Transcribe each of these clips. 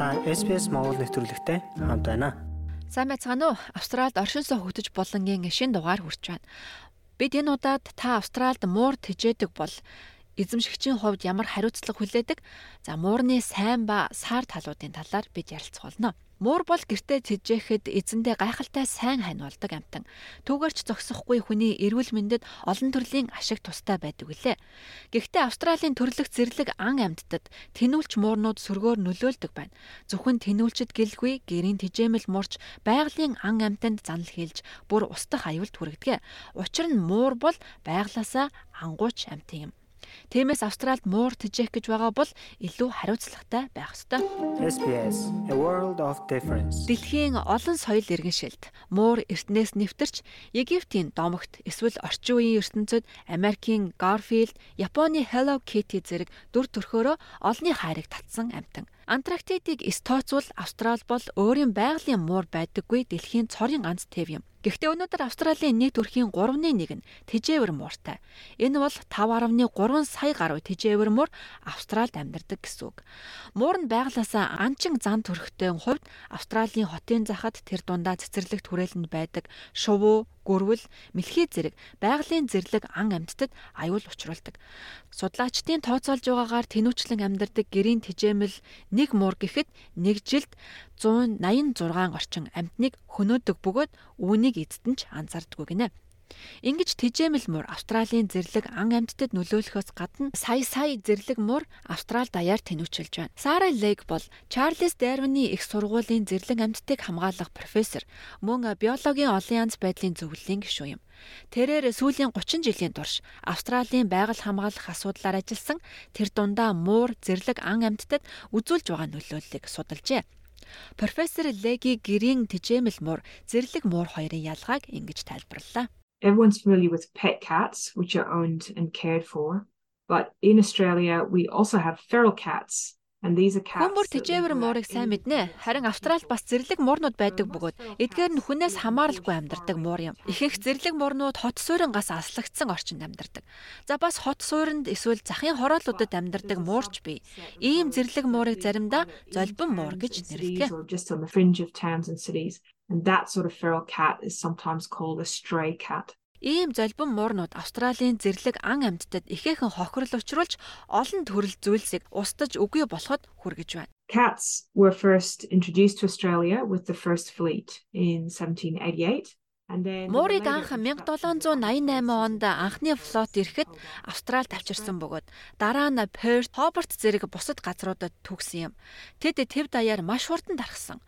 Та SPS Монгол нэвтрүүлэгтэй хамт байна. Сайн байцгаана уу? Австралид оршин суух хөтөж болонгийн шин дугаар хүрч байна. Бид энэ удаад та Австралид муур тэжээдэг бол эзэмшигчийн хувьд ямар хариуцлага хүлээдэг? За муурны сайн ба саар талуудын талаар бид ярилцах болно. Муур бол гэртээ тэжээхэд эзэндээ гайхалтай сайн хань болдог амтан. Түүгээрч зогсохгүй хүний эрүүл мэндэд олон төрлийн ашиг тустай байдаг үлээ. Гэхдээ Австралийн төрлөх зэрлэг ан амьтдад тэнүүлч муурнууд сөргөөр нөлөөлдөг байна. Зөвхөн тэнүүлчд гэлгүй гэрийн тэжээмэл мурч байгалийн ан амьтанд занал хийлж бүр устдах аюулт хүргэдэг. Учир нь муур бол байглаасаа ангууч амтын юм. Тиймээс Австралид муур тэжээх гэж байгаа бол илүү хариуцлагатай байх ёстой. SBS A World of Difference. Дэлхийн олон соёл иргэншилд муур эртнээс нэвтэрч Египтийн домогт эсвэл орчин үеийн ертөнцид Америкийн Garfield, Японы Hello Kitty зэрэг дүр төрхөөрөө олонний хайрыг татсан амтан. Антарктидыг эс тооцвол Австрал бол өөрийн байгалийн муур байдаггүй дэлхийн цорын ганц тэв юм. Гэхдээ өнөөдөр Австралийн нийт өрхийн 3.1 нь тэжээвэр мууртай. Энэ бол 5.3 сая гаруй тэжээвэр муур Австралид амьдардаг гэсэн үг. Муур нь байглаасаа анчин зан төрхтэй хувьд Австралийн хотын захад тэр дундаа цэцэрлэгт хүрээлэнд байдаг шувуу, гөрвөл, мэлхий зэрэг байгалийн зэрлэг ан амьтдад аюул учруулдаг. Судлаачдын тооцоолж байгаагаар тэнүүчлэн амьдардаг гэрийн тэжээмэл нэг муур гэхэд нэг жилд 186 орчим амьтныг хөнөөдөг бөгөөд үүнийг эцэд нь ч анзаардаггүй гинэ. Ингиж тэжээмэл муур Австралийн зэрлэг ан амьтдад нөлөөлөхөөс гадна сая сая зэрлэг муур Австрал даяар тэнүүчилж байна. Сара Лейк бол Чарльз Дарвины их сургуулийн зэрлэг амьтдыг хамгаалах профессор, мөн биологийн олон янз байдлын зөвлөлийн гишүүн юм. Тэрээр сүүлийн 30 жилийн турш Австралийн байгаль хамгаалах асуудлаар ажилласан тэр дундаа муур зэрлэг ан амьтдад үзүүлж байгаа нөлөөллийг судалжээ. Профессор Леги гэрийн тэжээмэл муур зэрлэг муур хоёрын ялгааг ингэж тайлбарллаа everyone's familiar with pet cats, which are owned and cared for. But in Australia, we also have feral cats. Хүмүүр тэжээвэр муурыг сайн мэднэ. Харин Австралид бас зэрлэг муурнууд байдаг бөгөөд эдгээр нь хүнээс хамааралгүй амьдардаг муур юм. Ихэнх зэрлэг муурнууд хот суурингаас аслагдсан орчинд амьдардаг. За бас хот суурьнд эсвэл захын хороолуудад амьдардаг муурч бий. Ийм зэрлэг муурыг заримдаа золбон муур гэж нэрлэдэг. And that sort of feral cat is sometimes called a stray cat. Ийм золбон муурнууд Австралийн зэрлэг ан амьтдад ихээхэн хохирол учруулж олон төрөл зүйлсийг устж үгүй болоход хүргэж байна. Cats were first introduced to Australia with the first fleet in 1788 Муурыг анх 1788 онд анхны флот ирэхэд Австрал тавчирсан бөгөөд дараа нь Перт, Хобарт зэрэг бусад газруудад төгсөн юм. Тэд тэв даяар маш хурдан дарахсан.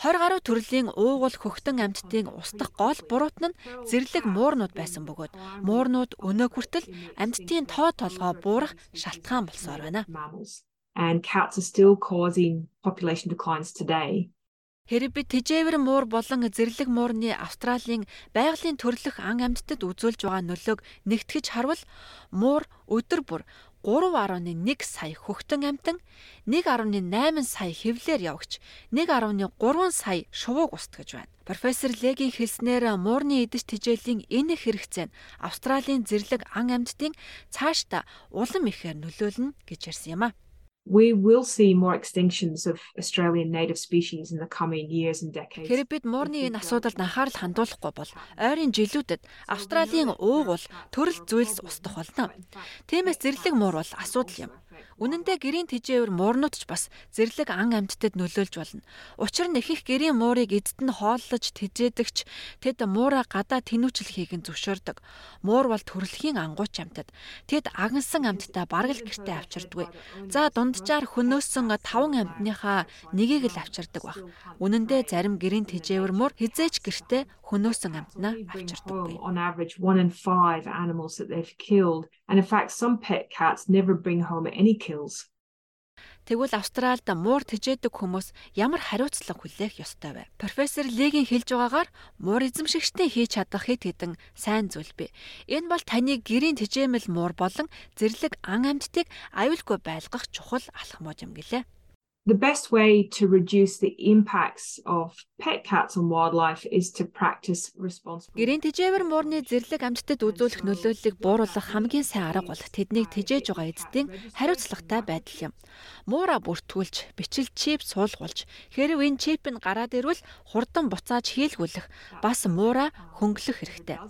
20 гаруй төрлийн уугуул хөхтөн амьтдын устдах гол буруутан нь зэрлэг муурнууд байсан бөгөөд муурнууд өнөө хүртэл амьтдын тоо толгой буурах шалтгаан болсоор байна. And cats are still causing population declines today. Хэрэг би тэжээвэр муур болон зэрлэг муурны Австралийн байгалийн төрлөх ан амьтдад үзүүлж байгаа нөлөөг нэгтгэж харвал муур өдөр бүр 3.1 сая хөхтөн амтан 1.8 сая хевлэр явагч 1.3 сая шувууг устгаж байна. Профессор Легийн хэлснээр муурны идэж тижээлийн энэ хэрэгцээ нь Австралийн зэрлэг ан амьтдын цаашдаа улам ихээр нөлөөлнө гэж ярьсан юм а we will see more extinctions of Australian native species in the coming years and decades. Хэрэг бид муурны энэ асуудалд анхаарал хандуулахгүй бол ойрын жилүүдэд Австралийн уугуул төрөл зүйлс устдах болно. Тиймээс зэрлэг муур бол асуудал юм. Үнэн дээр гэрийн тэжээвэр муурнууд ч бас зэрлэг ан амьтдад нөлөөлж болно. Учир нь ихэнх гэрийн муурыг эдд нь хооллож тэжээдэгч тэд муура гадаа тэнүүчлэхийг нь зөвшөөрдөг. Муур бол төрөлхийн ангууч амьтад. Тэд агнсан амьтдаа бараг л гэртээ авчирдгүй. За дунджаар хөнөөсөн 5 амьтныхаа нэгийг л авчирдаг баг. Үнэн дээр зарим гэрийн тэжээвэр муур хизээч гэртээ хөнөөсөн амьтнаа авчирдаггүй. On average 1 in 5 animals that they've killed and in fact some pet cats never bring home any kills. Тэгвэл Австральд муур тэжээдэг хүмүүс ямар хариуцлага хүлээх ёстой вэ? Профессор Лигийн хэлж байгаагаар муур эзэмшигчтэй хийж чадах хэд хэдэн сайн зүйл бий. Энэ бол таны гэрийн тэжээмэл муур болон зэрлэг ан амьтдыг аюулгүй байлгах чухал алхмууд юм гэлээ. The best way to reduce the impacts of pet cats on wildlife is to practice responsible. Гэрийн тэжээвэр муурны зэрлэг амьтдад үзүүлэх нөлөөллийг бууруулах хамгийн сайн арга бол тэднийг тэжээж байгаа эцдийн хариуцлагатай байдал юм. Муура бүртгүүлж, бичил чип суулгуулж, хэрв энэ чип нь гараад ирвэл хурдан буцааж хийлгүүлэх, бас муура хөнгөлөх хэрэгтэй.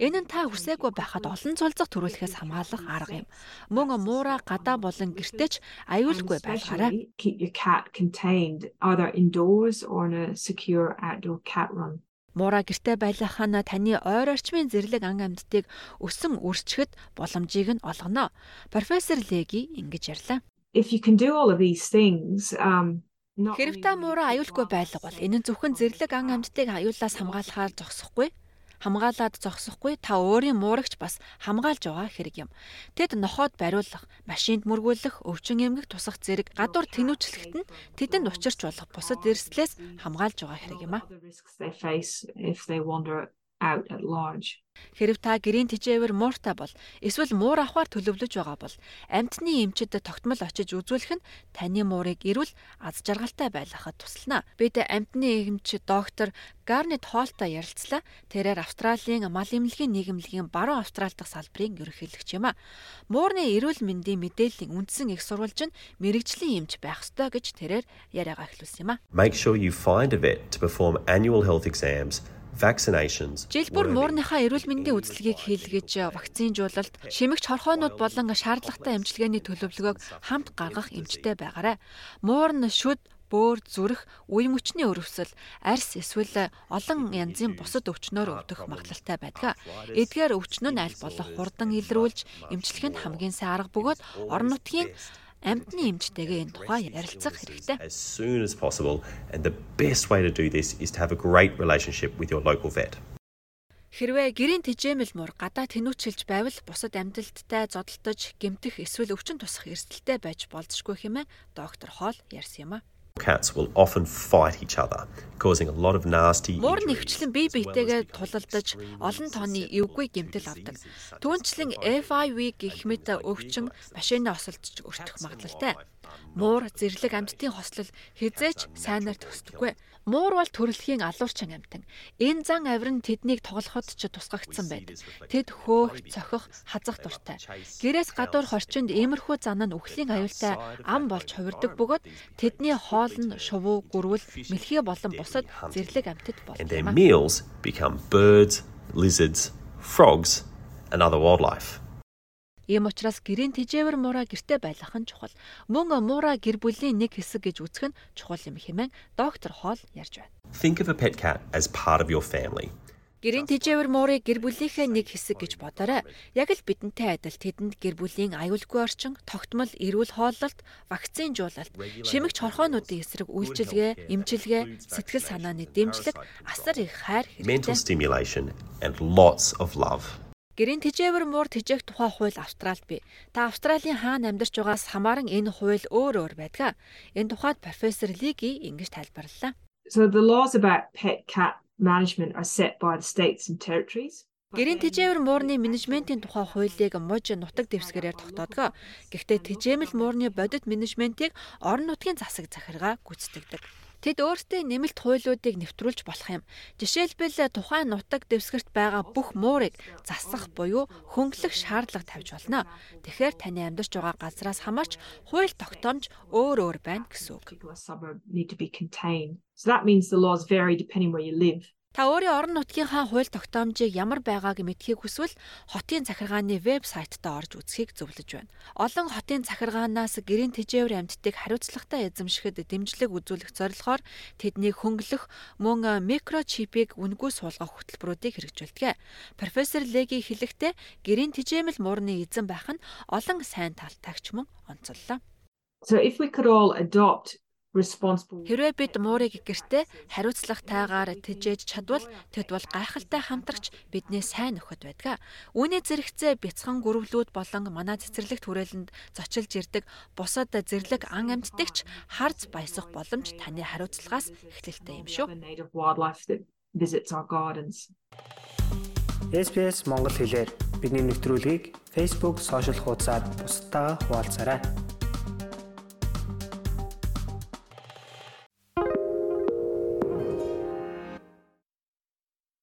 Энэ нь та хүсээгүй байхад олон цулцах төрүүлэхээс хамгаалах арга юм. Мөн муура гадаа болон гэртеч аюулгүй байлгаарай cat contained either indoors or in a secure outdoor cat run. Муура гэрте байлгах нь таны ойр орчмын зэрлэг ан амьдтыг өсөн үрчгэд боломжийг нь олгоно. Профессор Леги ингэж ярьлаа. If you can do all of these things um Хэрэг та муура аюулгүй байлга бол энэ нь зөвхөн зэрлэг ан амьдтыг аюулаас хамгаалахаар зогсохгүй хамгаалаад зогсохгүй та өөрийн муурагч бас хамгаалж байгаа хэрэг юм. Тэд нохоод бариулах, машинд мөргүүлэх, өвчин эмгэх тусах зэрэг гадуур тэнүүчлэхэд нь тэдэнд учирч болох бусад эрсдлээс хамгаалж байгаа хэрэг юм а out at large. Хэрв та гэрийн тижээвэр мууртай бол эсвэл муур авахар төлөвлөж байгаа бол амьтны эмчэд тогтмол очиж үзүүлэх нь таны муурыг эрүүл аз жаргалтай байлгахад туслана. Бид амьтны эмч доктор Гарнет Холтой ярилцлаа. Тэрээр Австралийн мал эмнэлгийн нийгэмлэгийн баруун Австрали дахь салбарын ерөнхийлөгч юм а. Муурны эрүүл мэндийн мэдээллийн үндсэн их сурвалж нь мэрэгжлийн эмч байх ёстой гэж тэрээр яриагаа эхлүүлсэн юм а. Make sure you find a vet to perform annual health exams vaccinations. Жилбүр муурныхаа эрүүл мэндийн үзлэгийг хийлгэж вакцинжуулалт, шимэгч хорхоонууд болон шаардлагатай эмчилгээний төлөвлөгөөг хамт гаргах эмчтэй байгаарай. Муурн шүд бөөр зүрх, үе мөчний өрөвсөл, арьс эсвэл олон янзын бусад өвчнөөр өвдөх магадлалтай байдаг. Эдгээр өвчнөө нь аль болох хурдан илрүүлж, эмчлэхэд хамгийн сайн арга бөгөөд орон нутгийн амьтны эмчтэйгээ энэ тухай ярилцах хэрэгтэй. As soon as possible and the best way to do this is to have a great relationship with your local vet. Хэрвээ гэрийн тэжээмэл муур гадаа тэнүүчилж байвал бусад амьталттай зодтолтож, гэмтэх эсвэл өвчин тусах эрсдэлтэй байж болзошгүй хэмээн доктор Хоол ярьсан юм а. Cats will often fight each other, causing a lot of nasty Муур нэгчлэн бие биетэйгээ тулалдаж олон тооны эвгүй гэмтэл авдаг. Түүнчлэн FIV гэх мэт өвчин машинаа осолдож өртөх магадлалтай. Муур зэрлэг амьтдын хослол хизээч сайнаар төсдөггүй. Муур бол төрөлхийн алуурчин амьтан. Энэ зан авир нь тэднийг тоглоход ч тусгагдсан байдаг. Тэд хөөх, цохих, хазах дуртай. Гэрээс гадуур хорчинд иймэрхүү зан нь үхлийн аюултай ам болж хувирдаг бөгөөд тэдний хоол нь шувуу, гүрвэл, мэлхий болон бусад зэрлэг амьтад болдог. become birds, lizards, frogs and other wildlife. Ийм учраас гэрийн тэжээвэр муура гэрте байлгах нь чухал. Мөн муура гэр бүлийн нэг хэсэг гэж үзэх нь чухал юм хэмээн доктор Хоол ярьж байна. Think of a pet cat as part of your family. Гэрийн тэжээвэр муурыг гэр бүлийнхээ нэг хэсэг гэж бодоорой. Яг л бидэнтэй адил тэдэнд гэр бүлийн аюулгүй орчин, тогтмол эрүүл хооллолт, вакцинжуулалт, шимэгч хорхоонуудын эсрэг үйлчилгээ, эмчилгээ, сэтгэл санааны дэмжлэг, асар их хайр хэрэгтэй. Гэрийн тэжээвэр муур тэжээх тухай хууль Австралид бий. Та Австралийн хаана амьдарч байгаас хамааран энэ хууль өөр өөр байдаг. Энэ тухайд профессор Лиги ингэж тайлбарллаа. So the laws about pet cat management are set by the states and territories. Гэрийн тэжээвэр муурны менежментийн тухай хуулийг мужи нутаг дэвсгэрээр тогтоодгоо. Гэхдээ тэжээмэл муурны бодит менежментийг орон нутгийн засаг захиргаа гүйцэтгэдэг. Тэд өөрсдөө нэмэлт хуулиудыг нэвтрүүлж болох юм. Жишээлбэл тухайн нутаг дэвсгэрт байгаа бүх муурыг засах буюу хөнгөлөх шаардлага тавьж болно. Тэгэхээр таны амьдарч байгаа газраас хамаарч хууль тогтоомж өөр өөр байна гэсэн үг. So that means the laws vary depending where you live. Та өөрийн орон нутгийнхаа хууль тогтоомжийг ямар байгааг мэдхийг хүсвэл хотын захиргааны вебсайтаа орж үзхийг зөвлөж байна. Олон хотын захиргаанаас гэрийн тэжээвэр амьтдыг хариуцлагатай эзэмшихэд дэмжлэг үзүүлэх зорилгоор тэднийг хөнгөлөх мөн микрочипийг үнгүй суулгах хөтөлбөрүүдийг хэрэгжүүлдэг. Профессор Леги хэлэхдээ гэрийн тэжээмэл муурны эзэн байх нь олон сайн талтайгч мөн онцоллоо. So if we could all adopt responsible Хэрвээ бид муурыг гэртээ хариуцлагатайгаар тэжээж чадвал тэд бол гайхалтай хамтрагч бидний сайн нөхөд байдаг. Үүний зэрэгцээ бяцхан гөрвлүүд болон манай цэцэрлэгт хүрээлэнд зочилж ирдэг бусад зэрлэг ан амьтдагч харц баясах боломж таны хариуцлагаас эхлэлтэй юм шүү. SPS Монгол хэлээр бидний нэвтрүүлгийг Facebook сошиал хуудасаар бусдаа хуваалцаарай.